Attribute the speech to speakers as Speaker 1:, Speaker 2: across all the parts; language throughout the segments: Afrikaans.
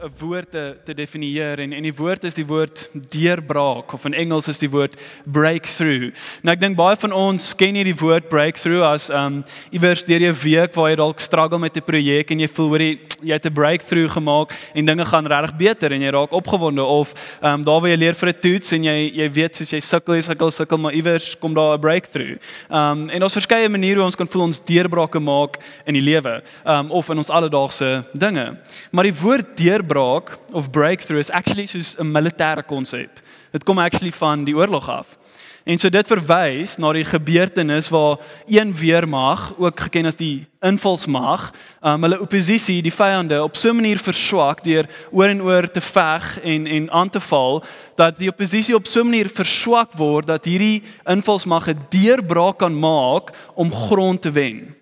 Speaker 1: 'n woord te te definieer en en die woord is die woord deurbraak of in Engels is die woord breakthrough. Nou ek dink baie van ons ken hierdie woord breakthrough as um iewers deur 'n week waar jy dalk struggle met 'n projek en jy voel hoor jy het 'n breakthrough gemaak en dinge gaan regtig beter en jy raak opgewonde of um daar waar jy leer vir 'n toets en jy jy weet soos jy sukkel jy sukkel sukkel maar iewers kom daar 'n breakthrough. Um en ons verskeie maniere hoe ons kan voel ons deurbrake maak in die lewe um of in ons alledaagse dinge. Maar die woord deurbraak of breakthrough is actually soos 'n militêre konsep. Dit kom actually van die oorlog af. En so dit verwys na die gebeurtenis waar een weermag, ook geken as die invalsmag, um, hulle oppositie, die vyande op so 'n manier verswak deur oor en oor te veg en en aan te val dat die oppositie op so 'n manier verswak word dat hierdie invalsmag 'n deurbraak kan maak om grond te wen.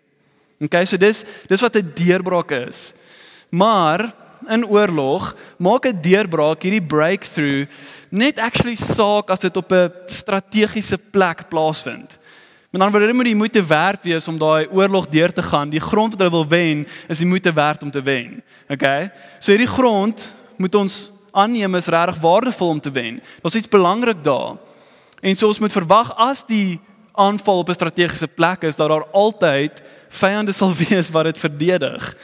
Speaker 1: Okay, so dis dis wat 'n deurbraak is. Maar in oorlog maak 'n deurbraak hierdie breakthrough net actually saak as dit op 'n strategiese plek plaasvind. Met ander woorde moet jy moeite werd wees om daai oorlog deur te gaan. Die grond wat hulle wil wen, is die moeite werd om te wen. Okay? So hierdie grond moet ons aanneem is regtig waardevol om te wen. Daar's iets belangrik daar. En so ons moet verwag as die aanval op 'n strategiese plek is dat daar altyd vyande sal wees wat dit verdedig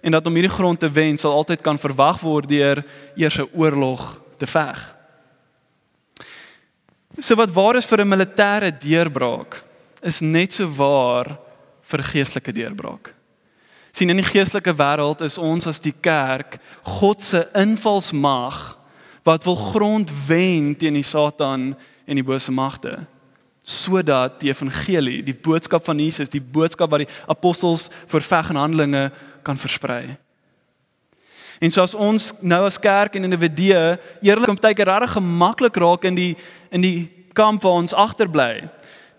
Speaker 1: en dat om hierdie grond te wen sal altyd kan verwag word deur eers 'n oorlog te veg. So wat waar is vir 'n militêre deurbraak is net so waar vir geestelike deurbraak. sien in die geestelike wêreld is ons as die kerk God se invalsmag wat wil grond wen teen die Satan en die bose magte sodat die evangelie, die boodskap van Jesus, die boodskap wat die apostels voorveg in Handelinge kan versprei. En soos ons nou as kerk en individue eerlik om tyd regtig gemaklik raak in die in die kamp waar ons agterbly.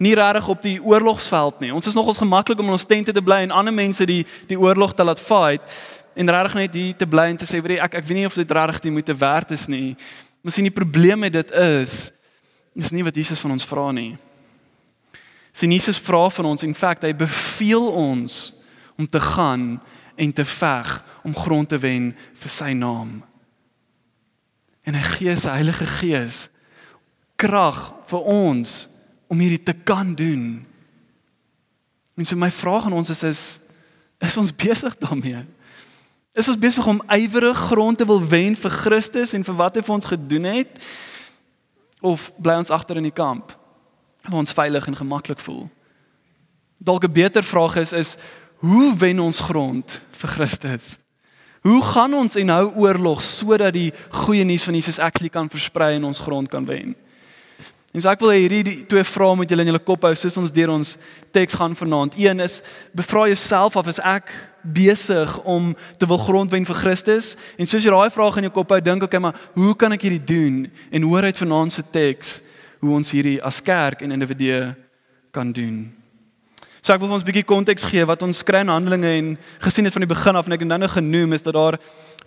Speaker 1: Nie regtig op die oorlogsveld nie. Ons is nogals gemaklik om in ons tente te bly en ander mense die die oorlog te laat fight en regtig net hier te bly en te sê, "Weet ek ek weet nie of dit regtig die moeite werd is nie." Miskien die probleem met dit is dis nie wat Jesus van ons vra nie. Sien Jesus vra van ons, in feite hy beveel ons om te gaan en te veg om grond te wen vir sy naam. En hy gee sy Heilige Gees krag vir ons om hierdie te kan doen. En so my vraag aan ons is is is ons besig daarmee? Is ons besig om ywerig grond te wil wen vir Christus en vir wat hy vir ons gedoen het? Of bly ons agter in die kamp waar ons veilig en gemaklik voel? Dalk 'n beter vraag is is hoe wen ons grond vir Christus? Hoe gaan ons en hou oorlog sodat die goeie nuus van Jesus actually kan versprei en ons grond kan wen? En so ek wil hierdie twee vrae moet julle in julle kop hou soos ons deur ons teks gaan vanaand. Een is bevra jouself of is ek besig om te wil grondwen vir Christus? En soos jy daai vraag in jou kop hou, dink ek, okay, maar hoe kan ek hierdie doen? En hoor uit vanaand se teks hoe ons hierdie as kerk en individue kan doen. So ek wil ons 'n bietjie konteks gee wat ons kry in Handelinge en gesien het van die begin af en ek het nou nou genoem is dat daar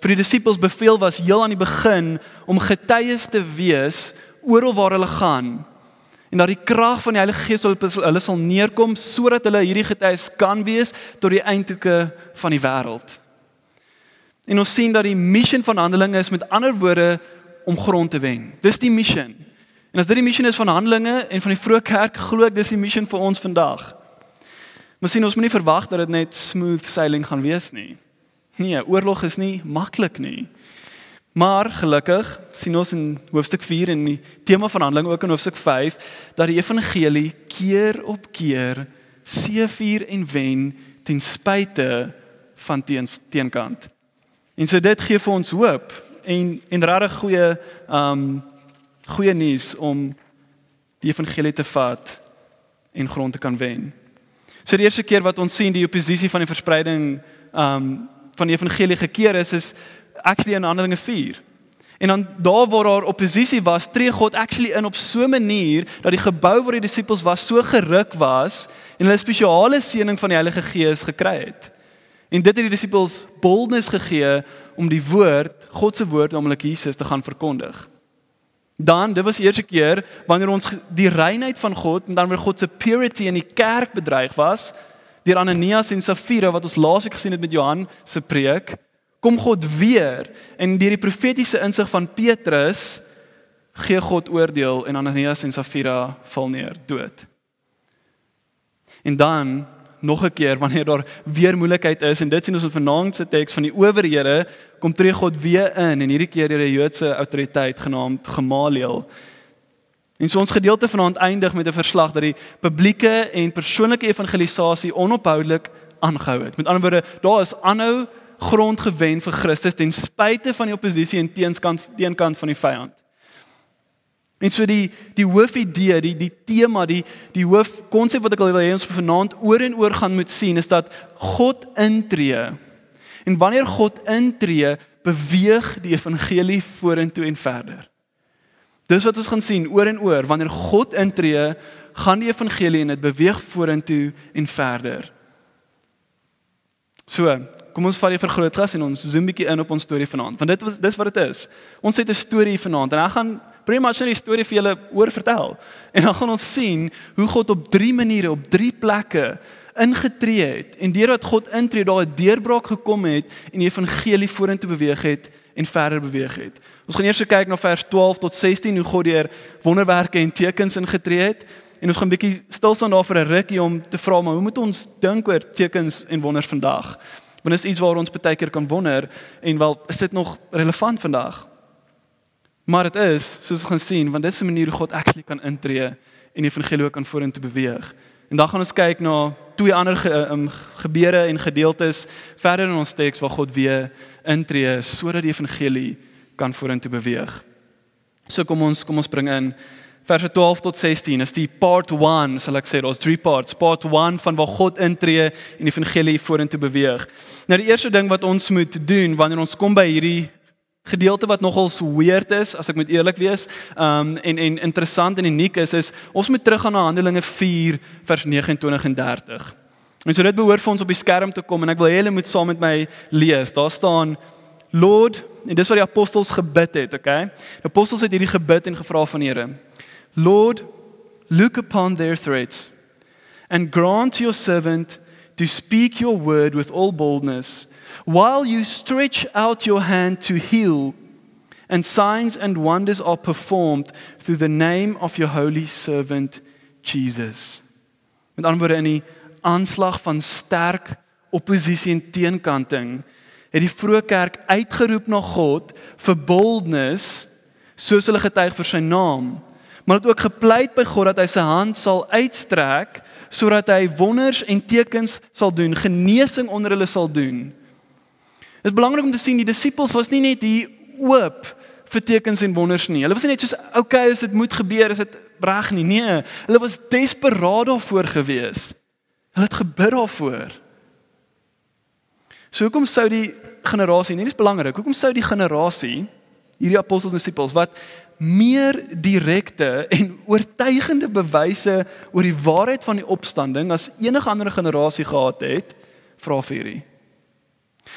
Speaker 1: vir die disippels beveel was heel aan die begin om getuies te wees oral waar hulle gaan en dat die krag van die Heilige Gees op hulle sal neerkom sodat hulle hierdie getuies kan wees tot die eindhoeke van die wêreld. En ons sien dat die missie van Handelinge is met ander woorde om grond te wen. Dis die missie. En as dit die missie is van Handelinge en van die vroeë kerk, glo ek dis die missie vir ons vandag. Maar sien ons moenie verwag dat dit net smooth sailing gaan wees nie. Nee, oorlog is nie maklik nie. Maar gelukkig sien ons in hoofstuk 4 en die tema van Handelinge ook in hoofstuk 5 dat die evangelie keer op keer seëvier en wen ten spyte van teens teenkant. En so dit gee vir ons hoop en en regtig goeie um goeie nuus om die evangelie te vat en grond te kan wen. So die eerste keer wat ons sien die oppositie van die verspreiding um van die evangelie gekeer is is actually in Handelinge 4. En dan daar waar daar oppositie was, tree God actually in op so 'n manier dat die gebou waar die disippels was so geruk was en hulle spesiale seëning van die Heilige Gees gekry het. En dit het die disippels boldness gegee om die woord, God se woord, naamlik Jesus te gaan verkondig. Dan, dit was die eerste keer wanneer ons die reinheid van God en dan weer God se purity in die kerk bedreig was deur Ananias en Safira wat ons laasweek gesien het met Johan se preek kom God weer en deur die profetiese insig van Petrus gee God oordeel en Ananias en Safira val neer dood. En dan nog 'n keer wanneer daar weer moeilikheid is en dit sien ons in vanaand se teks van die owerhede kom tree God weer in en hierdie keer deur 'n Joodse autoriteit genaamd Gamaliel. En so ons gedeelte vanaand eindig met 'n verslag dat die publieke en persoonlike evangelisasie onophoudelik aangehou het. Met ander woorde, daar is aanhou grond gewen vir Christus ten spyte van die oppositie en teenskant teenkant van die vyand. En so die die hoofidee, die die tema, die die hoofkonsep wat ek wil hê ons vanaand oor en oor gaan moet sien is dat God intree. En wanneer God intree, beweeg die evangelie vorentoe en verder. Dis wat ons gaan sien oor en oor, wanneer God intree, gaan die evangelie en dit beweeg vorentoe en verder. So, kom ons vat die vergrootglas en ons zoom bietjie in op ons storie vanaand, want dit was dis wat dit is. Ons het 'n storie vanaand en ek gaan pretty much net die storie vir julle oor vertel. En dan gaan ons sien hoe God op drie maniere, op drie plekke ingetree het en deurdat God intree daar 'n deurbraak gekom het en die evangelie vorentoe beweeg het en verder beweeg het. Ons gaan eers kyk na vers 12 tot 16 hoe God deur wonderwerke en tekens ingetree het en ons gaan 'n bietjie stil staan daar vir 'n rukkie om te vra maar hoe moet ons dink oor tekens en wonders vandag? Want is iets waar ons baie keer kan wonder en wel is dit nog relevant vandag? Maar dit is, soos ons gaan sien, want dit is 'n manier hoe God actually kan intree en die evangelie kan vorentoe beweeg. En dan gaan ons kyk na twee ander ge, um, gebeure en gedeeltes verder in ons teks waar God weer intree sodat die evangelie kan vorentoe beweeg. So kom ons kom ons bring in verse 12 tot 16 is die part 1 sal ek sê daar's drie parts part 1 van waar God intree en die evangelie vorentoe beweeg. Nou die eerste ding wat ons moet doen wanneer ons kom by hierdie gedeelte wat nogal weird is as ek moet eerlik wees um en en interessant en uniek is is ons moet teruggaan na Handelinge 4 vers 29 en 30. En so dit behoort vir ons op die skerm te kom en ek wil hê julle moet saam met my lees. Daar staan Lord en dis wat die apostels gebid het, okay? Die apostels het hierdie gebid en gevra van Here. Lord, look upon their threats and grant your servant to speak your word with all boldness, while you stretch out your hand to heal, and signs and wonders are performed through the name of your holy servant Jesus. Met ander woorde in die aanslag van sterk oppositie en teenkanting het die vroeë kerk uitgeroep na God vir boldness soos hulle getuig vir sy naam maar het ook gepleit by God dat hy sy hand sal uitstrek sodat hy wonders en tekens sal doen, genesing onder hulle sal doen. Dit is belangrik om te sien die disippels was nie net hier oop vir tekens en wonders nie. Hulle was nie net soos okay, as dit moet gebeur, is dit reg nie. Nee, hulle was desperaat daarvoor gewees. Hulle het gebid daarvoor. So hoekom sou die generasie, nie dis belangrik, hoekom sou die generasie hierdie apostels en disippels wat meer direkte en oortuigende bewyse oor die waarheid van die opstanding as enige ander generasie gehad het, vra vir hierdie.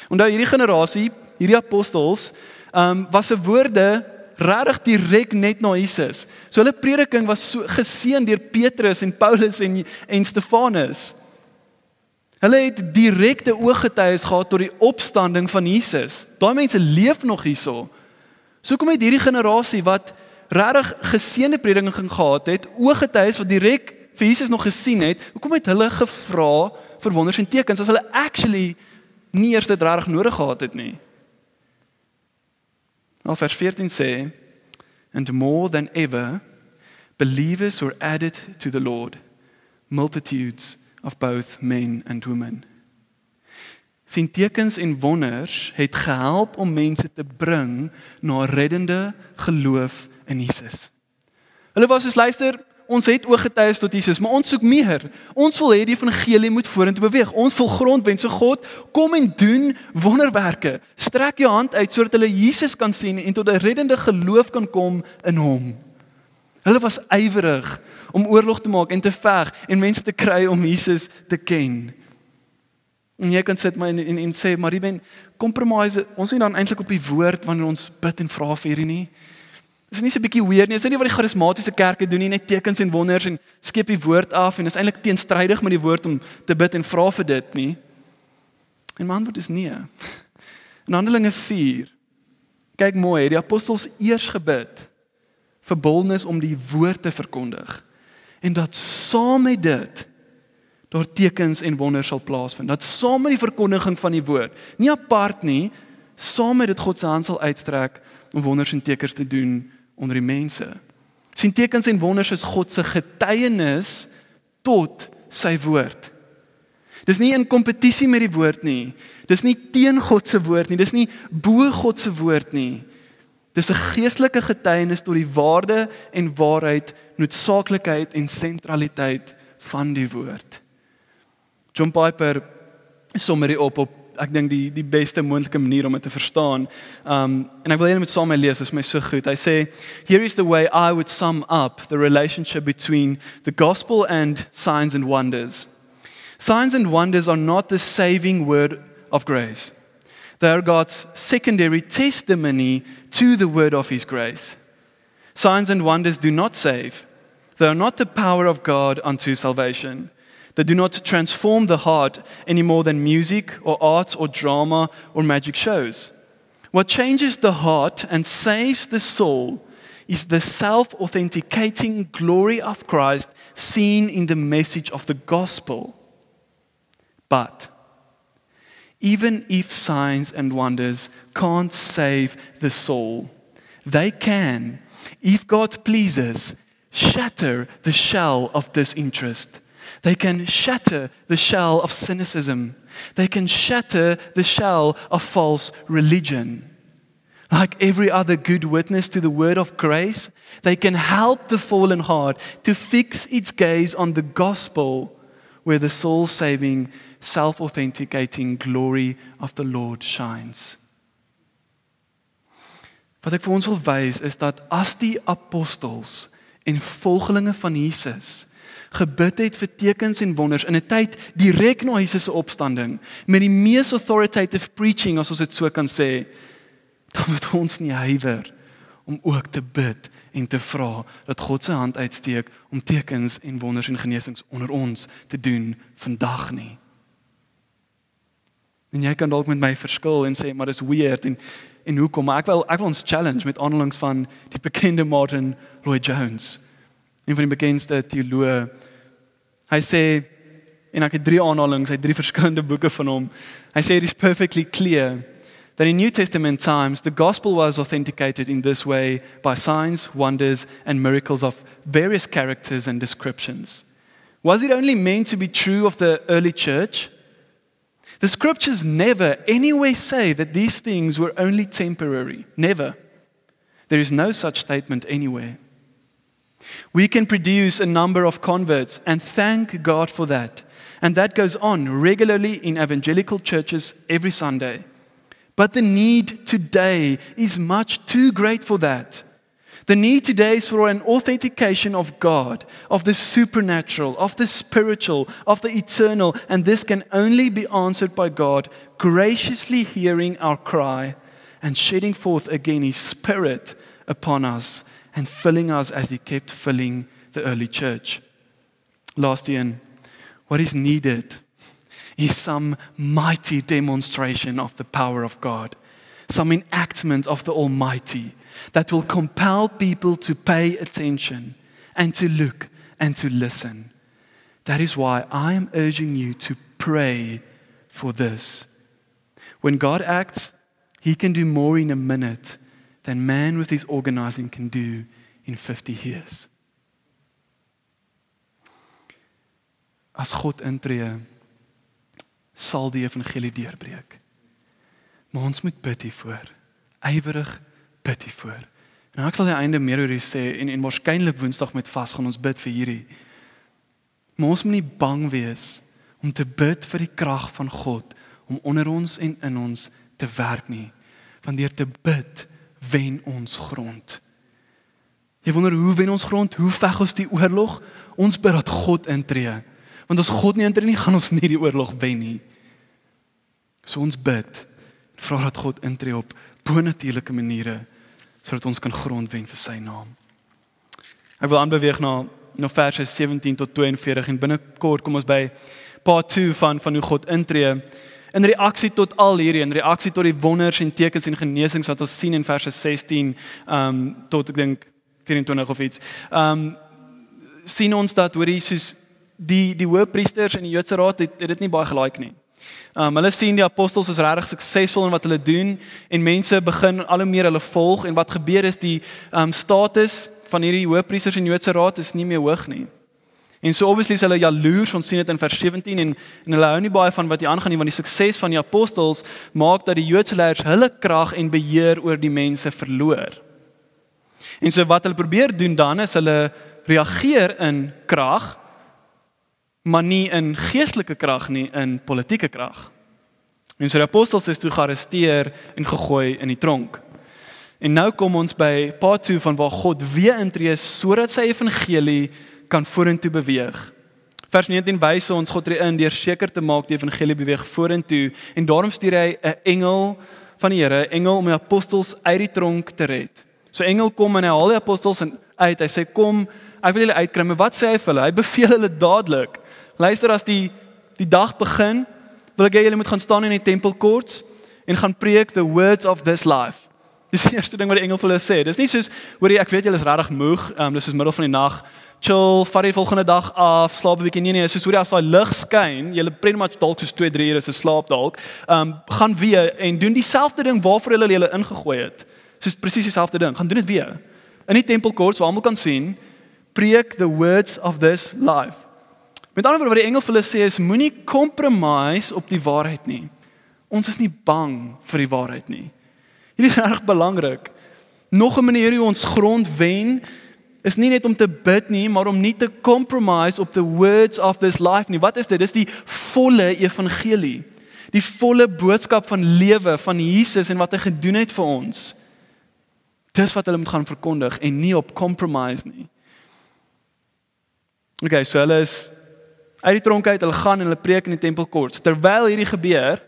Speaker 1: Onthou hierdie generasie, hierdie apostels, ehm um, was se woorde regtig direk net na Jesus. So hulle prediking was so geseën deur Petrus en Paulus en en Stefanus. Hulle het direkte ooggetuies gehad tot die opstanding van Jesus. Daai mense leef nog hierso. So kom uit hierdie generasie wat regtig geseënde prediking gehad het, ooggetuies wat direk vir Jesus nog gesien het, hoekom het hulle gevra vir wonders en tekens as hulle actually nie eers dit regtig nodig gehad het nie? Nou vers 14 sê and more than ever believers were added to the Lord multitudes of both men and women sien tekens en wonders het gehelp om mense te bring na reddende geloof in Jesus. Hulle was soos luister, ons het ooggetuies tot Jesus, maar ons soek meer. Ons wil hê die evangelie moet vorentoe beweeg. Ons wil grondwens so God kom en doen wonderwerke. Strek jou hand uit sodat hulle Jesus kan sien en tot 'n reddende geloof kan kom in hom. Hulle was ywerig om oorlog te maak en te veg en mense te kry om Jesus te ken. En jy kan sit maar en, en, en sê maar jy ben compromise. Ons is dan eintlik op die woord wanneer ons bid en vra vir hierdie nie. Dis nie so 'n bietjie weird nie. Dis nie wat die charismatiese kerke doen nie, net tekens en wonders en skep die woord af en is eintlik teenstrydig met die woord om te bid en vra vir dit nie. En man, wat is nie? In Handelinge 4. Kyk mooi, het die apostels eers gebid vir boldness om die woord te verkondig en dat saam met dit daar tekens en wonders sal plaasvind. Dat saam met die verkondiging van die woord, nie apart nie, saam met dit God se hand sal uitstrek om wonders en tekens te doen onder die mense. sien tekens en wonders is God se getuienis tot sy woord. Dis nie in kompetisie met die woord nie. Dis nie teen God se woord nie. Dis nie bo God se woord nie. Dis 'n geestelike getuienis tot die waarde en waarheid, noodsaaklikheid en sentraliteit van die woord. John Piper sommer dit op op ek dink die die beste moontlike manier om dit te verstaan. Um en ek wil julle met saam mee lees, dit is my so goed. Hy sê here is the way I would sum up the relationship between the gospel and signs and wonders. Signs and wonders are not the saving word of grace. They are God's secondary testimony to the word of his grace. Signs and wonders do not save. They are not the power of God unto salvation. They do not transform the heart any more than music or art or drama or magic shows. What changes the heart and saves the soul is the self authenticating glory of Christ seen in the message of the gospel. But even if signs and wonders can't save the soul, they can, if God pleases, shatter the shell of disinterest They can shatter the shell of cynicism. They can shatter the shell of false religion. Like every other good witness to the word of grace, they can help the fallen heart to fix its gaze on the gospel where the soul saving, self authenticating glory of the Lord shines. Wat ek vir ons wil wys is dat as die apostels en volgelinge van Jesus gebid het vir tekens en wonders in 'n tyd direk na Jesus se opstanding met die mees authoritative preaching as ons dit so kan sê dan moet ons nie huiwer om ook te bid en te vra dat God se hand uitsteek om tekens en wonders en genesings onder ons te doen vandag nie. En jy kan dalk met my verskil en sê maar dis weird en en hoekom maar ek wil ek wil ons challenge met aanhalings van die bekende Martin Lloyd Jones een van die bekendste teoloë. Hy sê en ek het drie aanhalinge uit drie verskillende boeke van hom. Hy sê it is perfectly clear that in New Testament times the gospel was authenticated in this way by signs, wonders and miracles of various characters and descriptions. Was it only meant to be true of the early church? The scriptures never anywhere say that these things were only temporary. Never. There is no such statement anywhere. We can produce a number of converts and thank God for that. And that goes on regularly in evangelical churches every Sunday. But the need today is much too great for that. The need today is for an authentication of God, of the supernatural, of the spiritual, of the eternal, and this can only be answered by God graciously hearing our cry and shedding forth again His Spirit upon us and filling us as He kept filling the early church. Last year, what is needed is some mighty demonstration of the power of God, some enactment of the Almighty that will compel people to pay attention and to look and to listen. That is why I am urging you to pray for this. When God acts, He can do more in a minute than man with his organizing can do in 50 years. As God intree, sal die evangelie deurbreek. Maar ons moet bid hiervoor. Ywerig bid hiervoor. En ek sal aan die einde meer oor dit sê en en waarskynlik Woensdag met vas gaan ons bid vir hierdie. Maar ons moet nie bang wees om te bid vir die krag van God om onder ons en in ons te werk nie. Want deur te bid wen ons grond. Jy wonder hoe wen ons grond? Hoe veg ons die oorlog? Ons bid dat God intree. Want as God nie intree nie, gaan ons nie die oorlog wen nie. So ons bid. Vra dat God intree op bonatuurlike maniere sodat ons kan grond wen vir sy naam. Ek wil aanbeweeg na na verse 17 tot 42 en binnekort kom ons by part 2 van van hoe God intree in reaksie tot al hierdie in reaksie tot die wonders en tekens en genesings wat ons sien in verse 16 um tot ek dink 24 of iets. Um sien ons dat hoor Jesus die die hoëpriesters en die Joodse raad het, het dit nie baie gelaik nie. Um hulle sien die apostels is regtig suksesvol in wat hulle doen en mense begin al hoe meer hulle volg en wat gebeur is die um status van hierdie hoëpriesters en Joodse raad is nie meer hoog nie. En so obviously is hulle jaloers, ons sien dit in vers 17 en en hulle hou nie baie van wat hier aangaan nie want die sukses van die apostels maak dat die Joodse leiers hulle krag en beheer oor die mense verloor. En so wat hulle probeer doen dan is hulle reageer in krag maar nie in geestelike krag nie, in politieke krag. En so die apostels is toe gearresteer en gegooi in die tronk. En nou kom ons by part 2 van waar God weer intree sodat sy evangelie kan vorentoe beweeg. Vers 19 wys ons God tree in deur seker te maak die evangelie beweeg vorentoe en daarom stuur hy 'n engel van die Here, engel om die apostels uit die tronk te red. So engel kom en hy haal die apostels uit. Hy sê kom, ek wil julle uitkry. Maar wat sê hy vir hulle? Hy beveel hulle dadelik Luister as die die dag begin, wil ek hê julle moet gaan staan in die tempelkoorts en gaan preek the words of this life. Dis die eerste ding wat die engel vir hulle sê. Dis nie soos hoorie ek weet julle is regtig moeg, um, dis soos middel van die nag. Chill, vat die volgende dag af, slaap 'n bietjie. Nee nee, soos hoorie as daai lig skyn, julle pretty much dalk soos 2, 3 ure se slaap dalk. Ehm um, gaan weer en doen dieselfde ding waarvoor hulle julle ingegooi het. Soos presies dieselfde ding. Gaan doen dit weer. In die tempelkoorts waar almal kan sien, preek the words of this life. Met ander woorde wat die engel vir hulle sê is moenie compromise op die waarheid nie. Ons is nie bang vir die waarheid nie. Hierdie is reg belangrik. Nog 'n manier hoe ons grond wen is nie net om te bid nie, maar om nie te compromise op the words of this life nie. Wat is dit? Dis die volle evangelie. Die volle boodskap van lewe van Jesus en wat hy gedoen het vir ons. Dis wat hulle moet gaan verkondig en nie op compromise nie. Okay, so hulle is uit die tronk uit, hulle gaan en hulle preek in die tempelkoorts. Terwyl hierdie gebeur,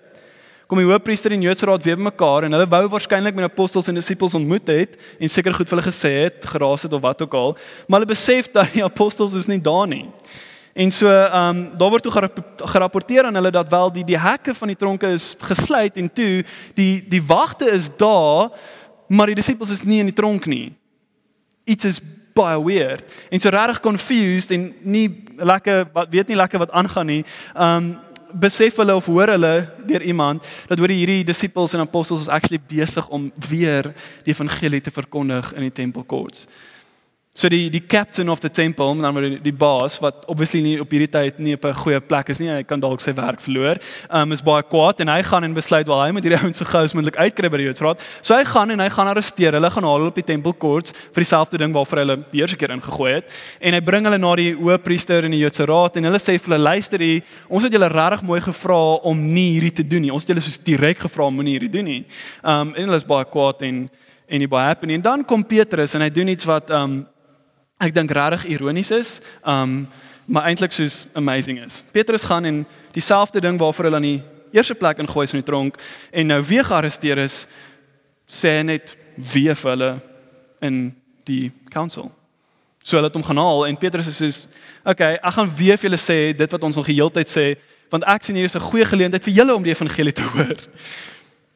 Speaker 1: kom die hoofpriester en Joodse raad weer bymekaar en hulle wou waarskynlik met apostels en disippels ontmoet het en seker goed vir hulle gesê het, geraas het of wat ook al, maar hulle besef dat die apostels is nie daar nie. En so, ehm um, daar word toe gerapporteer aan hulle dat wel die die hekke van die tronke is gesluit en toe die die wagte is daar, maar die disippels is nie in die tronk nie. Iets is baie weird en so regtig confused en nie lekker wat weet nie lekker wat aangaan nie. Um besef hulle of hoor hulle deur iemand dat hoor hierdie disippels en apostels is actually besig om weer die evangelie te verkondig in die tempelkoorts. So die die captain of the temple, dan maar die baas wat obviously nie op hierdie tyd nie op 'n goeie plek is nie, hy kan dalk sy werk verloor. Um is baie kwaad en hy gaan en besluit wel hy moet hierdie ouens so gou as moontlik uitkry by die Joodsraad. So hy gaan en hy gaan arresteer. Hulle gaan haal hulle op die temple courts vir dieselfde ding waarvoor hulle die eerste keer ingegooi het. En hy bring hulle na die hoofpriester en die Joodse raad en hulle sê vir hulle luister hier, ons het julle regtig mooi gevra om nie hierdie te doen nie. Ons het julle soos direk gevra om moenie hierdie doen nie. Um en hulle is baie kwaad en en nie baie happy nie. En dan kom Petrus en hy doen iets wat um ek dink regtig ironies is, um maar eintlik soos amazing is. Petrus gaan en dieselfde ding waarvoor hulle aan die eerste plek ingooi is in die tronk en nou weer gearresteer is, sê net weer vir hulle in die council. So hulle het hom gaan haal en Petrus sê soos, "Oké, ek gaan weer vir julle sê dit wat ons nog die hele tyd sê, want ek sien hier is 'n goeie geleentheid vir julle om die evangelie te hoor."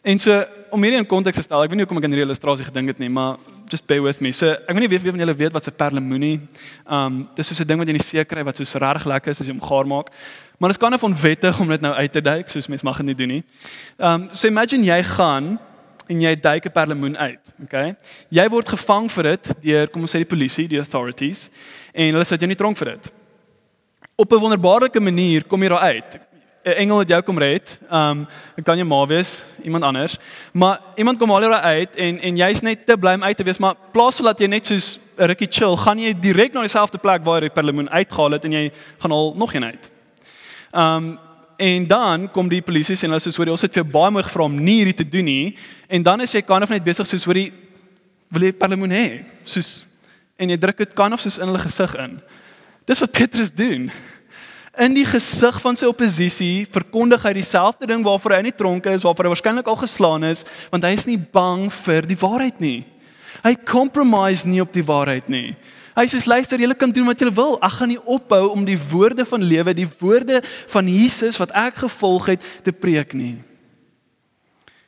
Speaker 1: En so om hierdie in konteks te stel, ek weet nie hoekom ek aan hierdie illustrasie gedink het nie, maar just bear with me. So ek weet nie wie van julle weet wat 'n perlemoenie. Um dis soos 'n ding wat jy in die see kry wat so reg lekker is as jy hom gaar maak. Maar dit is kan of onwettig om dit nou uit te duik, soos mense mag dit nie doen nie. Um so imagine jy gaan en jy duik 'n perlemoen uit, okay? Jy word gevang vir dit deur kom ons sê die polisie, die authorities en hulle sit jou in die tronk vir dit. Op 'n wonderbaarlike manier kom jy daar uit. 'n engel het jou kom red. Um dit kan jou ma wees, iemand anders. Maar iemand kom al jou uit en en jy's net te bly om uit te wees, maar plaas so dat jy net soos 'n rukkie chill, gaan jy direk na dieselfde plek waar jy perlemoen uitgehaal het en jy gaan al nog een uit. Um en dan kom die polisie en hulle sê hoor jy ons het vir baie mooi gevra om nie hierdie te doen nie en dan is jy kan of net besig soos hoor jy wil jy perlemoen hê soos en jy druk dit kan of soos in hulle gesig in. Dis wat Petrus doen. In die gesig van sy oppositie verkondig hy dieselfde ding waarvoor hy in die tronk is, waarvoor hy waarskynlik al geslaan is, want hy is nie bang vir die waarheid nie. Hy compromise nie op die waarheid nie. Hy sê luister, julle kan doen wat julle wil. Ek gaan nie ophou om die woorde van lewe, die woorde van Jesus wat ek gevolg het, te preek nie.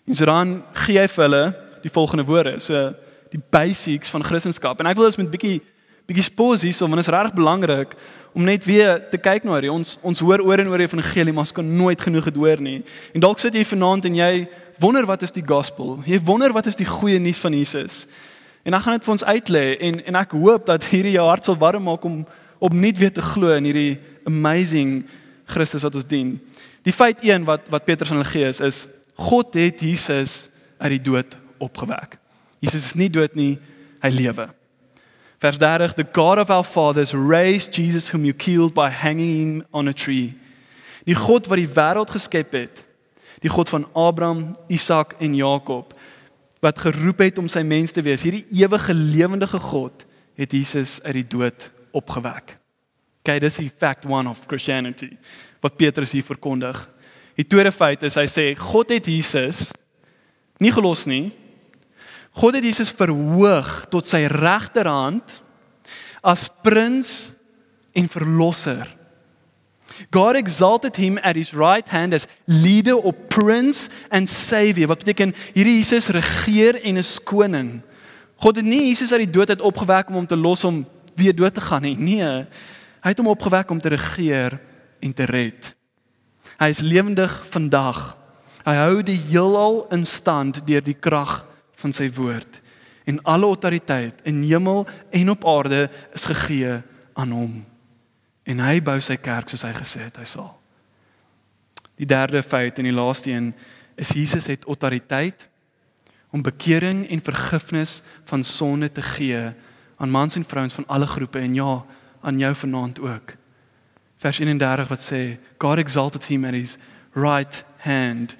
Speaker 1: En so dan gee hy vir hulle die volgende woorde, so die basics van Christendom. En ek wil ons met bietjie bietjie spos hierso want dit is regtig belangrik om net weer te kyk na hierdie ons ons hoor oor en oor die evangelie maar ons kan nooit genoeg dit hoor nie. En dalk sit jy vanaand en jy wonder wat is die gospel? Jy wonder wat is die goeie nuus van Jesus? En ek gaan dit vir ons uitlê en en ek hoop dat hierdie jou hart sal warm maak om om net weer te glo in hierdie amazing Christus wat ons dien. Die feit 1 wat wat Petrus aan hulle gee is is God het Jesus uit die dood opgewek. Jesus is nie dood nie, hy lewe. Vers 30 The God of our fathers raised Jesus whom you killed by hanging him on a tree. Die God wat die wêreld geskep het, die God van Abraham, Isak en Jakob wat geroep het om sy mens te wees, hierdie ewige lewendige God het Jesus uit die dood opgewek. Okay, dis die fact 1 of Christianity wat Petrus hier verkondig. Die tweede feit is hy sê God het Jesus nie gelos nie, God het Jesus verhoog tot sy regterhand as prins en verlosser. God exalted him at his right hand as leader or prince and savior. Wat beteken hierdie Jesus regeer en is koning. God het nie Jesus uit die dood uit opgewek om hom te los om weer dood te gaan nie. Nee. Hy het hom opgewek om te regeer en te red. Hy is lewendig vandag. Hy hou die heelal in stand deur die krag van sy woord en alle autoriteit in hemel en op aarde is gegee aan hom. En hy bou sy kerk soos hy gesê het hy sal. Die derde feit en die laaste een is Jesus het autoriteit om bekering en vergifnis van sonde te gee aan mans en vrouens van alle groepe en ja, aan jou vanaand ook. Vers 31 wat sê God exalted him at his right hand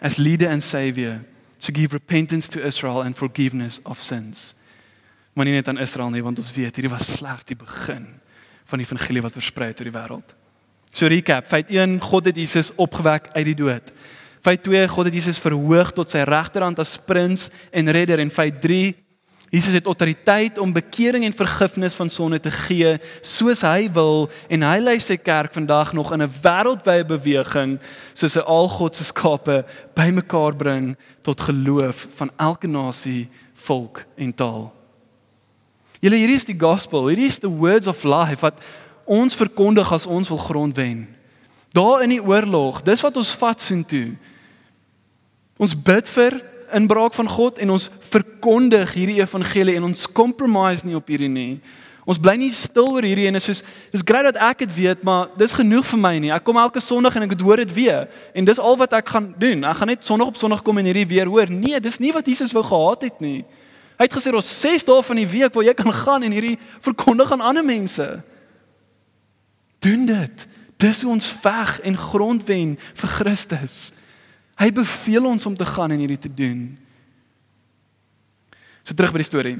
Speaker 1: as leader and savior to give repentance to Israel and forgiveness of sins. Maar nie net aan Israel nie, want ons weet hierdie was slegs die begin van die evangelie wat versprei het oor die wêreld. So recap, feit 1, God het Jesus opgewek uit die dood. Feit 2, God het Jesus verhoog tot sy regterhand as prins en redder en feit Jesus het autoriteit om bekering en vergifnis van sonde te gee soos hy wil en hy lei sy kerk vandag nog in 'n wêreldwye beweging soos hy al God se skape bymekaar bring tot geloof van elke nasie, volk en taal. Julle hierdie is die gospel, hierdie is the words of life wat ons verkondig as ons wil grond wen. Daar in die oorlog, dis wat ons vat soontoe. Ons bid vir inbraak van God en ons verkondig hierdie evangelie en ons compromise nie op hierdie nie. Ons bly nie stil oor hierdie en is soos dis grait dat ek dit weet, maar dis genoeg vir my nie. Ek kom elke Sondag en ek hoor dit weer en dis al wat ek gaan doen. Ek gaan net Sondag op Sondag kom en hierdie weer hoor. Nee, dis nie wat Jesus wou gehad het nie. Hy het gesê ons 6 dae van die week waar jy kan gaan en hierdie verkondig aan ander mense. Doen dit. Dis hoe ons veg en grondwen vir Christus. Hy beveel ons om te gaan en hierdie te doen. So terug by die storie.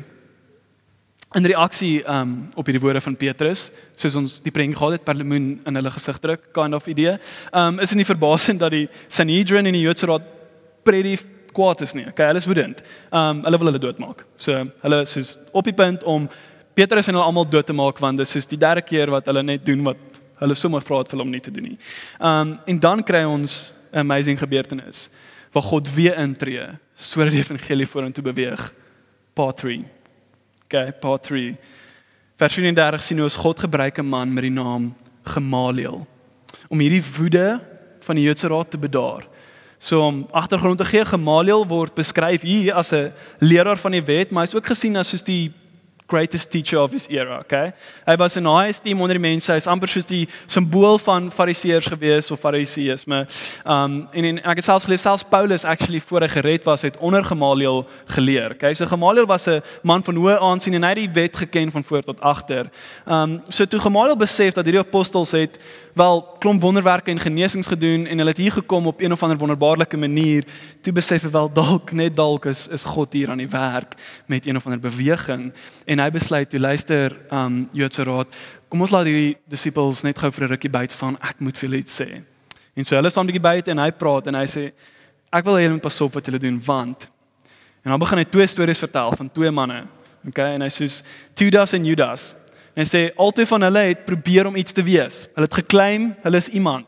Speaker 1: In reaksie um op hierdie woorde van Petrus, soos ons die prentjie gehad het per lemoen in hulle gesig druk, kind of idee. Um is dit nie verbasend dat die Sanhedrin en die Joodse raad pretty kwaad is nie. Okay, hulle is woedend. Um hulle wil hulle doodmaak. So hulle is soos op die punt om Petrus en hulle almal dood te maak want dit is soos die derde keer wat hulle net doen wat hulle sommer vra het vir hom nie te doen nie. Um en dan kry ons 'n amazing gebeurtenis waar God weer intree sodat die evangelie vorentoe beweeg. Part 3. Okay, part 3. Vers 34 sien ons God gebruik 'n man met die naam Gamaliel om hierdie woede van die Joodse raad te bedaar. So om agtergrond te gee, Gamaliel word beskryf hier as 'n leraar van die wet, maar hy's ook gesien as soos die greatest teacher of his era, okay? Hy was in high esteem onder die mense. Hy's amper soos die simbool van fariseërs gewees of fariseïsme. Um en, en ek het selfs gelees selfs Paulus actually voor hy gered was, het onder Gamaliel geleer. Okay? So Gamaliel was 'n man van hoë aansien en hy het die wet geken van voor tot agter. Um so toe Gamaliel besef dat hierdie apostels het wel klomp wonderwerke en genesings gedoen en hulle het hier gekom op een of ander wonderbaarlike manier, toe besef hy wel dalk net dalk is is God hier aan die werk met een of ander beweging. En hy besluit toe luister um Joodse raad kom ons laat hierdie disippels net gou vir 'n rukkie buite staan. Ek moet vir hulle iets sê. En so hulle staan 'n bietjie buite en hy praat en hy sê ek wil hê julle moet pas op wat julle doen want en dan begin hy twee stories vertel van twee manne okay en hy sê Judas en Judas en sê altyd van hulle het probeer om iets te wees hulle het geklaim hulle is iemand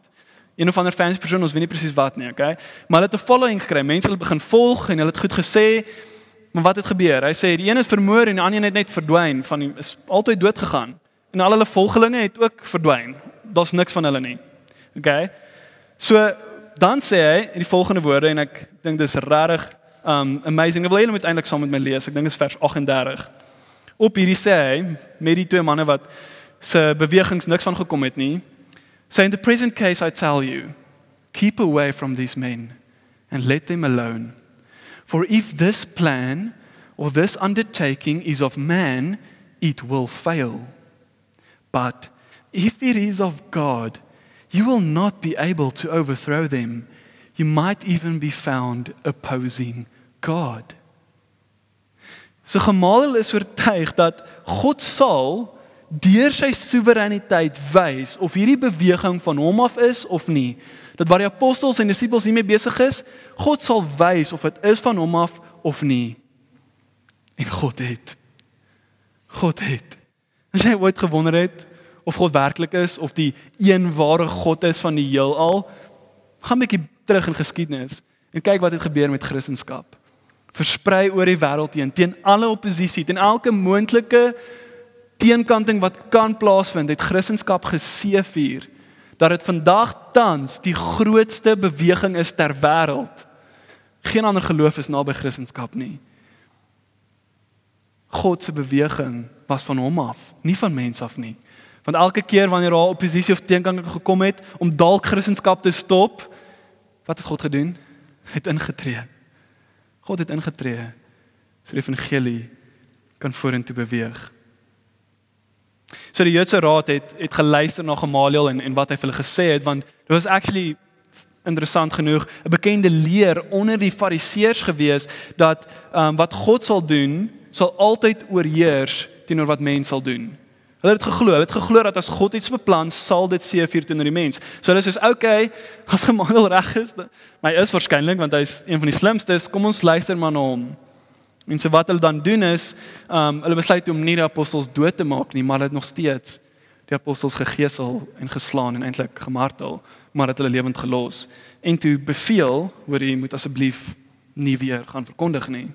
Speaker 1: een of ander fancy persoon ons weet nie presies wat nie okay maar hulle het 'n following gekry mense het begin volg en hulle het goed gesê Maar wat het gebeur? Hy sê die een is vermoor en die ander het net verdwyn van die is altyd dood gegaan. En al hulle volgelinge het ook verdwyn. Daar's niks van hulle nie. OK. So dan sê hy in die volgende woorde en ek dink dis regtig um amazing. Ek wil julle moet eintlik saam met my lees. Ek dink dit is vers 38. Op hierdie sê hy met die twee manne wat se bewegings niks van gekom het nie. So in the present case I tell you, keep away from these men and let them alone. For if this plan or this undertaking is of man, it will fail. But if it is of God, you will not be able to overthrow them. You might even be found opposing God. So Gamaliel is oortuig dat God sal deur sy soewereiniteit wys of hierdie beweging van hom af is of nie dat waar die apostels en disippels hiermee besig is, God sal wys of dit is van hom af of nie. En God het God het. As jy ooit gewonder het of God werklik is of die een ware God is van die heelal, gaan 'n bietjie terug in geskiedenis en kyk wat het gebeur met Christendom. Versprei oor die wêreld teen teen alle oppositie, teen elke moontlike teenkanting wat kan plaasvind, het Christendom geseëvier dat dit vandag tans die grootste beweging is ter wêreld. Geen ander geloof is naby Christendom nie. God se beweging was van hom af, nie van mens af nie. Want elke keer wanneer daar oppositie of teenkanting gekom het om dalk Christendom te stop, wat het God gedoen? Hy het ingetree. God het ingetree. Sy evangelie kan vorentoe beweeg. So die Joodse raad het het geluister na Gamaliel en en wat hy vir hulle gesê het want dit was actually interessant genoeg 'n bekende leer onder die fariseërs gewees dat ehm um, wat God sal doen sal altyd oorheers teenoor wat mens sal doen. Hulle het geglo, hulle het geglo dat as God iets beplan, sal dit seëvier teenoor die mens. So hulle sê, "Oké, okay, as Gamaliel reg is, my is waarskynlik want hy's een van die slimstes, kom ons luister maar na hom." En so wat hulle dan doen is, um hulle besluit om nie die apostels dood te maak nie, maar hulle het nog steeds die apostels gegeesel en geslaan en eintlik gemartel, maar het hulle lewend gelos en toe beveel hoor jy moet asseblief nie weer gaan verkondig nie.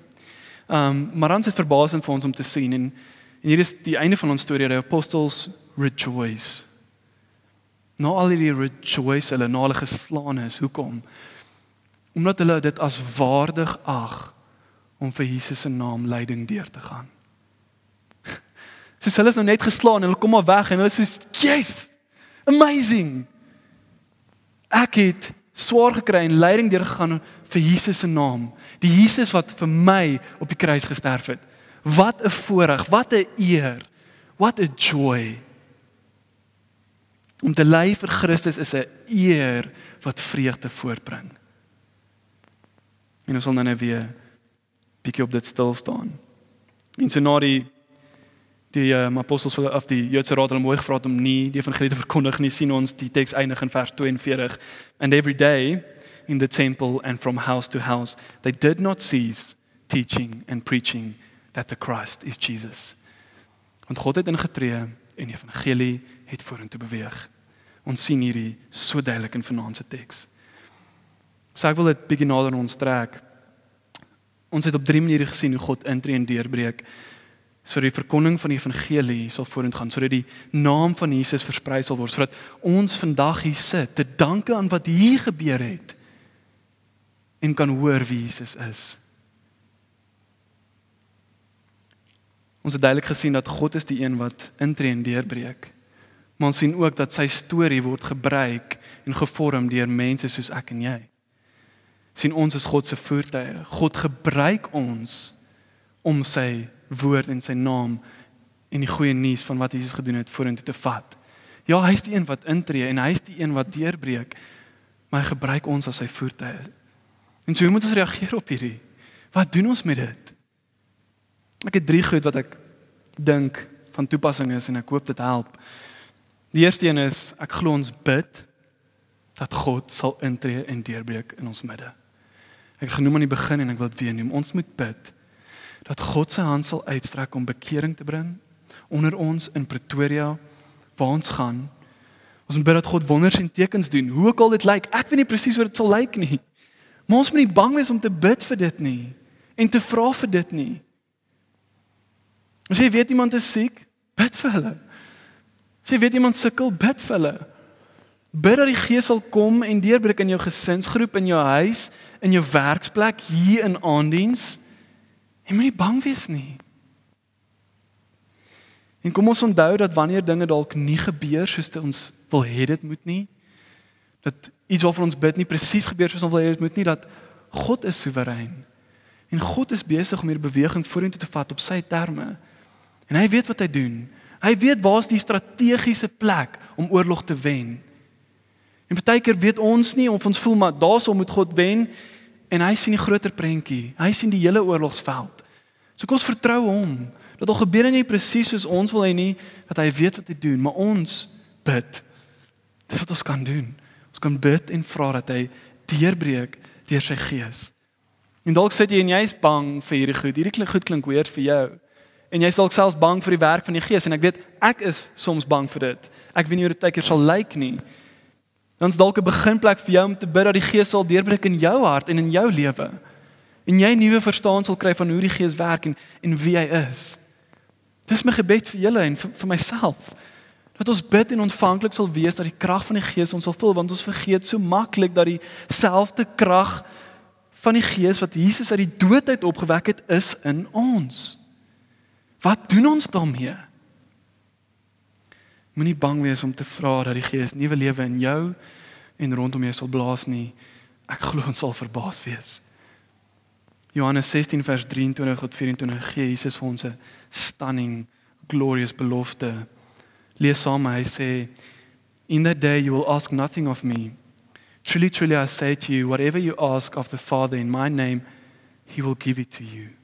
Speaker 1: Um maar dan is dit verbasend vir ons om te sien en en hier is die einde van ons storie, die apostels rejoice. Nou al die rejoice hulle na hulle geslaan is. Hoekom? Omdat hulle dit as waardig ag om vir Jesus se naam lyding deur te gaan. Soos hulle is nou net geslaan hulle kom maar weg en hulle sê, "Yes! Amazing! Ek het swaar gekry en lyding deur gegaan vir Jesus se naam. Die Jesus wat vir my op die kruis gesterf het. Wat 'n voorreg, wat 'n eer. What a joy. Om te ly vir Christus is 'n eer wat vreugde voortbring. En ons sal nou net weer bietjie op dit stil staan. En so na die die um, apostels of die Joodse raad hulle mooi gevra om nie die evangelie te verkondig nie, sien ons die teks eindig in vers 42. And every day in the temple and from house to house they did not cease teaching and preaching that the Christ is Jesus. Want God het ingetree en die evangelie het vorentoe beweeg. Ons sien hierdie so duidelik in vanaand se teks. So ek wil dit bietjie nader ons trek. Ons het op drie maniere gesien hoe God intree en deurbreek sodat die verkondiging van die evangelie sal vorentoe gaan, sodat die naam van Jesus versprei sal word, sodat ons vandag hier sit te danke aan wat hier gebeur het en kan hoor wie Jesus is. Ons het duidelik gesien dat God is die een wat intree en deurbreek. Maar ons sien ook dat sy storie word gebruik en gevorm deur mense soos ek en jy. sien ons is God se voertuie. God gebruik ons om sy woord en sy naam en die goeie nuus van wat Jesus gedoen het vorentoe te vat. Ja, hy's die een wat intree en hy's die een wat deurbreek. Maar hy gebruik ons as sy voertuie. En so moet ons reageer op hierdie. Wat doen ons met dit? Ek het drie goed wat ek dink van toepassing is en ek hoop dit help. Die eerste een is ek glo ons bid dat God sal intree en deurbreek in ons midde. Ek het genoem aan die begin en ek wil dit weer noem. Ons moet bid dat God se hand sal uitstrek om bekering te bring onder ons in Pretoria waar ons gaan. Ons moet bid dat God wonders en tekens doen. Hoe ook al dit lyk, ek weet nie presies hoe dit sal lyk nie. Maar ons moet nie bang wees om te bid vir dit nie en te vra vir dit nie. As jy weet iemand is siek, bid vir hulle. As jy weet iemand sukkel, bid vir hulle. Bid dat die Gees sal kom en deurbreek in jou gesinsgroep, in jou huis, in jou werksplek, hier in aandiens. Jy moenie bang wees nie. En kom ons onthou dat wanneer dinge dalk nie gebeur soos ons wil hê dit moet nie, dat iets waarvan ons bid nie presies gebeur soos ons wil hê dit moet nie, dat God is soewerein. En God is besig om hierdie beweging vorentoe te vat op sy terme. En hy weet wat hy doen. Hy weet waar's die strategiese plek om oorlog te wen. En baie keer weet ons nie of ons voel maar daarsou moet God wen en hy sien die groter prentjie. Hy sien die hele oorlogsveld. So kom ons vertrou hom. Dat al gebeur dit nie presies soos ons wil hê nie, dat hy weet wat hy doen, maar ons bid. Dis wat ons kan doen. Ons kan bid en vra dat hy deurbreek deur sy gees. En dalk sit jy en jy's bang vir hierdie goed. Hierdie klink goed klink weer vir jou. En jy's dalk selfs bang vir die werk van die gees en ek weet ek is soms bang vir dit. Ek weet nie hoe dit tydker sal lyk nie. Dan's dalk 'n beginplek vir jou om te bid dat die Gees sal deurbreek in jou hart en in jou lewe. En jy 'n nuwe verstaan sal kry van hoe die Gees werk en en wie hy is. Dis my gebed vir julle en vir, vir myself. Dat ons bid en ontvanklik sal wees dat die krag van die Gees ons sal vul want ons vergeet so maklik dat dieselfde krag van die Gees wat Jesus uit die dood uit opgewek het is in ons. Wat doen ons daarmee? Moenie bang wees om te vra dat die Gees nuwe lewe in jou en rondom jou sal blaas nie. Ek glo ons sal verbaas wees. Johannes 16 vers 23 tot 24 gee Jesus vir ons 'n stunning glorious belofte. Lees saam hy sê In that day you will ask nothing of me. Truly truly I say to you whatever you ask of the Father in my name he will give it to you.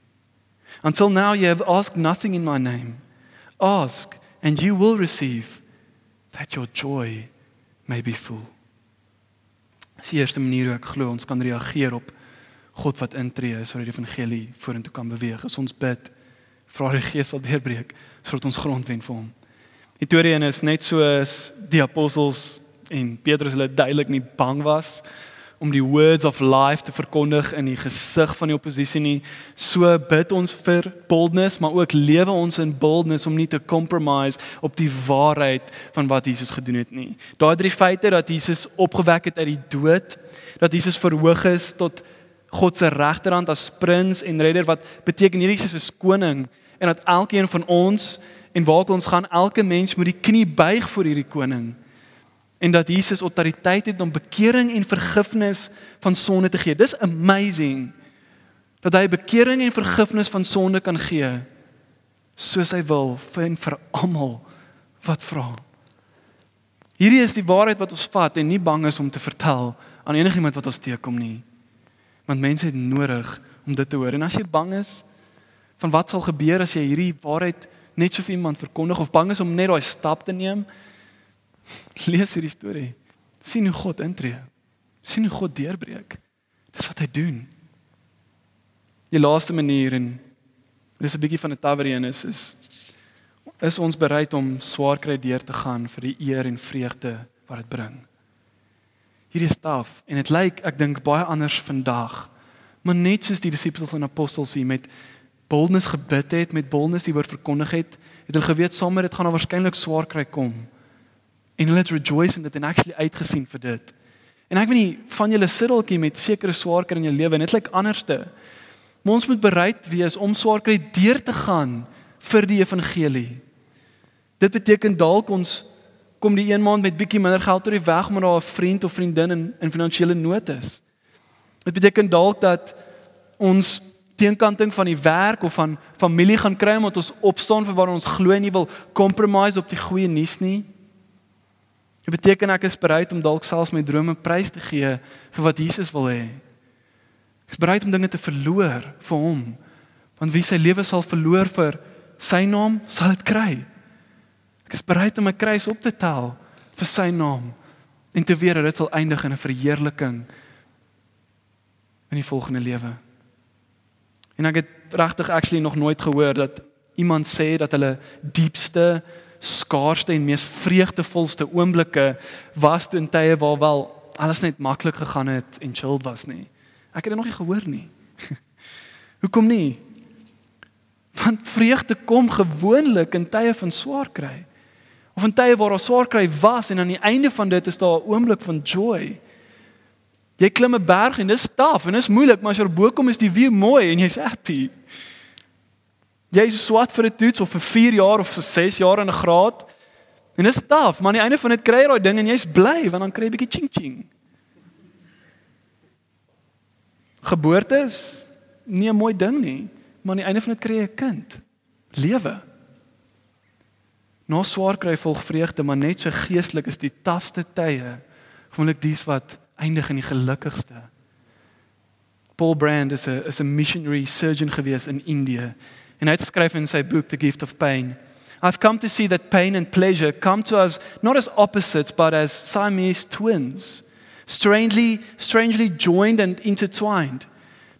Speaker 1: Until now you have asked nothing in my name. Ask and you will receive that your joy may be full. Dis die eerste manier hoe ek glo ons kan reageer op God wat intree sodat die evangelie vorentoe kan beweeg. As ons bid, vra die Gees sal deurbreek sodat ons grond wen vir hom. Die teorie is net soos die apostels en Petrus hulle duidelik nie bang was om die words of life te verkondig in die gesig van die oppositie nie. So bid ons vir boldness, maar ook lewe ons in boldness om nie te compromise op die waarheid van wat Jesus gedoen het nie. Daai drie feite dat Jesus opgewek het uit die dood, dat Jesus verhoog is tot God se regterhand as prins en redder wat beteken hierdie is soos koning en dat elkeen van ons en waar ons gaan elke mens moet die knie buig voor hierdie koning en dat Jesus autoriteit het om bekering en vergifnis van sonde te gee. Dis amazing dat hy bekering en vergifnis van sonde kan gee soos hy wil vir en vir almal wat vra. Hierdie is die waarheid wat ons vat en nie bang is om te vertel aan enigiemand wat ons teekom nie. Want mense het nodig om dit te hoor. En as jy bang is van wat sal gebeur as jy hierdie waarheid net so vir iemand verkondig of bang is om net daai stap te neem, Lees hierdie storie. sien hoe God intree. sien hoe God deurbreek. Dis wat hy doen. Die laaste manier en dis 'n bietjie van 'n tavereen is is is ons bereid om swaar kry deur te gaan vir die eer en vreugde wat dit bring. Hierdie staf en dit lyk ek dink baie anders vandag. Maar net soos die disippels en apostels hier met boldness gebid het, met boldness die woord verkondig het, het hulle geweet sommer dit gaan nou waarskynlik swaar kry kom. En hulle het rejoice in dit en actually uitgesien vir dit. En ek weet nie van julle siddeltjie met sekere swaarkry in jou lewe en dit lyk anderste. Maar ons moet bereid wees om swaarkry deur te gaan vir die evangelie. Dit beteken dalk ons kom die een maand met bietjie minder geld oor die weg maar daar 'n vriend of vriendin in in finansiële nood is. Dit beteken dalk dat ons teenkanting van die werk of van familie gaan kry omdat ons opstaan vir waar ons glo en nie wil compromise op die goeie nuus nie. Dit beteken ek is bereid om dalk selfs my drome prys te gee vir wat Jesus wil hê. Ek is bereid om dinge te verloor vir hom. Want wie sy lewe sal verloor vir sy naam, sal dit kry. Ek is bereid om my kruis op te tel vir sy naam en te weet dat dit sal eindig in 'n verheerliking in die volgende lewe. En ek het regtig actually nog nooit gehoor dat iemand sê dat hulle diepste skaarsste en mees vreugdevolste oomblikke was toe in tye waar wel alles net maklik gegaan het en chilled was nie. Ek het dit nog nie gehoor nie. Hoekom nie? Want vreugde kom gewoonlik in tye van swaar kry. Of in tye waar daar swaar kry was en aan die einde van dit is daar 'n oomblik van joy. Jy klim 'n berg en dis taaf en dis moeilik, maar as jy er bo kom is die view mooi en jy's happy. Is swat vir 'n toets of vir 4 jaar of vir 6 jaar in 'n graad. En dit is taaf, maar aan die einde van dit kry jy daai ding en jy's bly want dan kry jy 'n bietjie ching ching. Geboorte is nie 'n mooi ding nie, maar aan die einde van dit kry jy 'n kind. Lewe. Nou swaar kry volg vreugde, maar net so geestelik is die tafste tye gewoonlik dies wat eindig in die gelukkigste. Paul Brand is 'n is 'n missionary surgeon gewees in Indië En hy het geskryf in sy boek The Gift of Pain. I've come to see that pain and pleasure come to us not as opposites but as Siamese twins, strangely strangely joined and intertwined.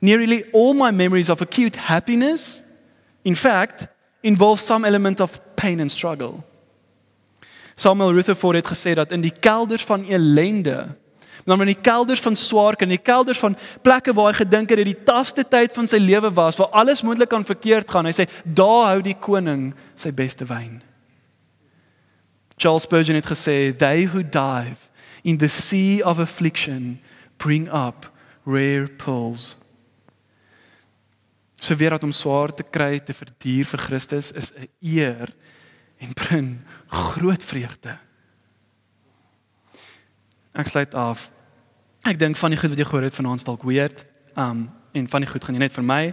Speaker 1: Nearly all my memories of acute happiness in fact involve some element of pain and struggle. Samuel Rutherford het gesê dat in die kelders van ellende dan in die kelders van swaarke en die kelders van plekke waar hy gedink het dit die tafste tyd van sy lewe was waar alles moontlik kan verkeerd gaan. Hy sê daar hou die koning sy beste wyn. Charles Spurgeon het gesê they who dive in the sea of affliction bring up rare pearls. So weer dat om swaar te kry te verduur vir Christus is 'n eer en bring groot vreugde. Ek sluit af Ek dink van die goed wat jy gehoor het vanaand dalk weird. Um en van die goed gaan jy net vir my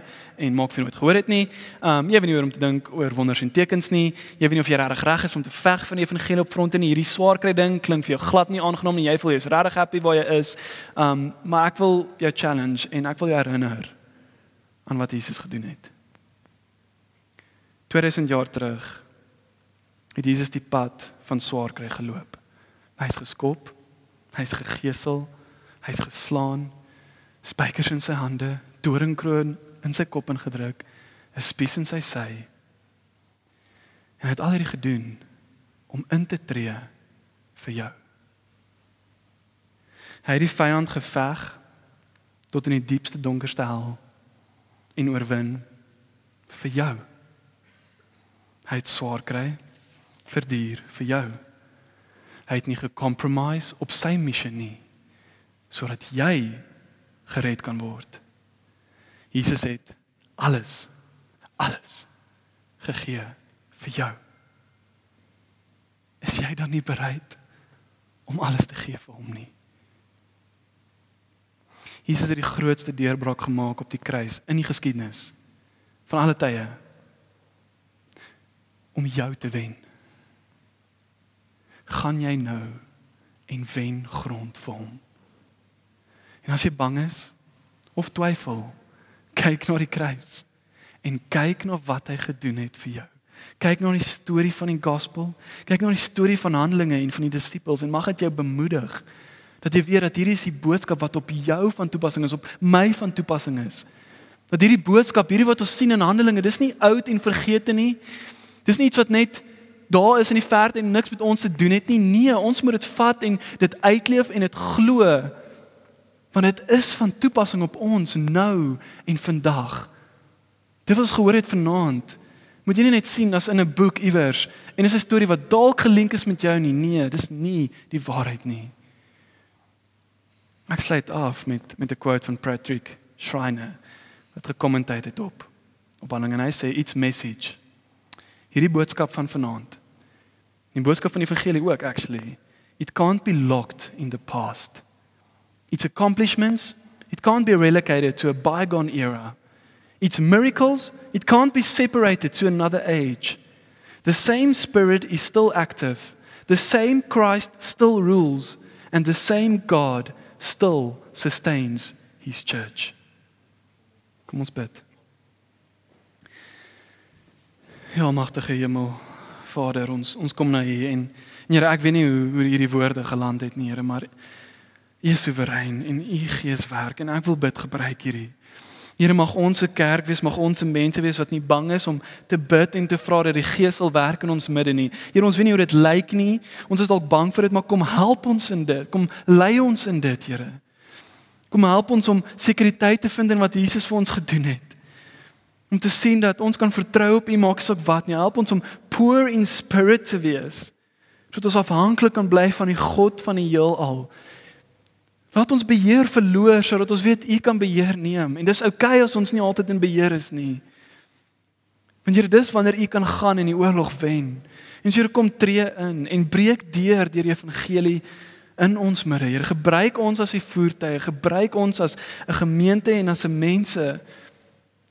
Speaker 1: en maak vir nooit gehoor het nie. Um jy weet nie hoe om te dink oor wonders en tekens nie. Jy weet nie of jy regtig reg is om te veg van die evangelie op fronte nie. Hierdie swaar kry ding klink vir jou glad nie aangenaam nie. Jy voel jy's regtig happy waar jy is. Um maar ek wil jou challenge en ek wil jou herinner aan wat Jesus gedoen het. 2000 jaar terug het Jesus die pad van swaar kry geloop. Hy's geskop. Hy's gegeesel Hy's geslaan, spykers in sy hande, doringkroon in sy kop ingedruk, 'n spies in sy sy. En hy het al hierdie gedoen om in te tree vir jou. Hy het die vyand geveg tot in die diepste donkerste hel en oorwin vir jou. Hy het swaar kry vir dier vir jou. Hy het nie gecompromise op sy missie nie sodat jy gered kan word. Jesus het alles alles gegee vir jou. Is jy dan nie bereid om alles te gee vir hom nie? Jesus het die grootste deurbraak gemaak op die kruis in die geskiedenis van alle tye om jou te wen. Gaan jy nou en wen grond vir hom? En as jy bang is of twyfel, kyk na die kruis en kyk na wat hy gedoen het vir jou. Kyk na die storie van die gospel, kyk na die storie van Handelinge en van die disippels en mag dit jou bemoedig dat jy weet dat hierdie is die boodskap wat op jou van toepassing is, op my van toepassing is. Dat hierdie boodskap, hierdie wat ons sien in Handelinge, dis nie oud en vergete nie. Dis nie iets wat net daar is in die verte en niks met ons te doen het nie. Nee, ons moet dit vat en dit uitleef en dit glo want dit is van toepassing op ons nou en vandag. Dit wat ons gehoor het vanaand, moet jy nie net sien as in 'n boek iewers en dis 'n storie wat dalk gelink is met jou nie. Nee, dis nie die waarheid nie. Ek sluit af met met 'n quote van Patrick Schreiner wat gekommenteer het op op aanling en hy sê it's message Hierdie boodskap van vanaand. Die boodskap van die evangelie ook actually. It can't be locked in the past. Its accomplishments, it can't be relegated to a bygone era. Its miracles, it can't be separated to another age. The same Spirit is still active, the same Christ still rules, and the same God still sustains his church. Kom ons bid. Ja, magtige Hemel, Vader, ons ons kom na U en Here, ek weet nie hoe hoe hierdie woorde geland het nie, Here, maar U is soewerein en U Gees werk en ek wil bid gebruik hierdie. Here mag ons se kerk wees, mag ons se mense wees wat nie bang is om te bid en te vra dat die Gees sal werk in ons midde nie. Here, ons weet nie hoe dit lyk nie. Ons is dalk bang vir dit, maar kom help ons in dit. Kom lei ons in dit, Here. Kom help ons om sekuriteit te vind in wat Jesus vir ons gedoen het. Om te sien dat ons kan vertrou op U maak saak wat nie. Help ons om poor in spirit te wees. Sodat ons afhanklik kan bly van die God van die heelal. Laat ons beheer verloor sodat ons weet U kan beheer neem. En dis oukei okay as ons nie altyd in beheer is nie. Want Here, dis wanneer U kan gaan en die oorlog wen. En Here kom tree in en breek deur deur die evangelie in ons midde. Here, gebruik ons as U voertuie, gebruik ons as 'n gemeente en as 'n mense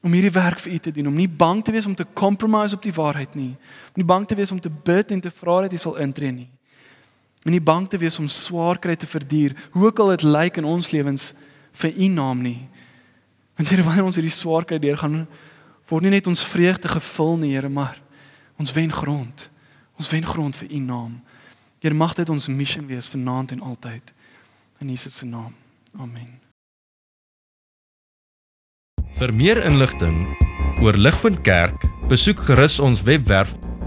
Speaker 1: om hierdie werk vir U te doen, om nie bang te wees om te compromise op die waarheid nie. Om nie bang te wees om te bid en te vra dat U sal intree nie en nie bang te wees om swaar kry te verduur, hoe ook al dit lyk in ons lewens vir U naam nie. Want Here, wanneer ons hierdie swaar kry deur gaan, word nie net ons vreugde gevul nie, Here, maar ons wen grond. Ons wen grond vir U naam. Here, mag dit ons missie wees vanaand en altyd. In Jesus se naam. Amen.
Speaker 2: Vir meer inligting oor Ligpunt Kerk, besoek gerus ons webwerf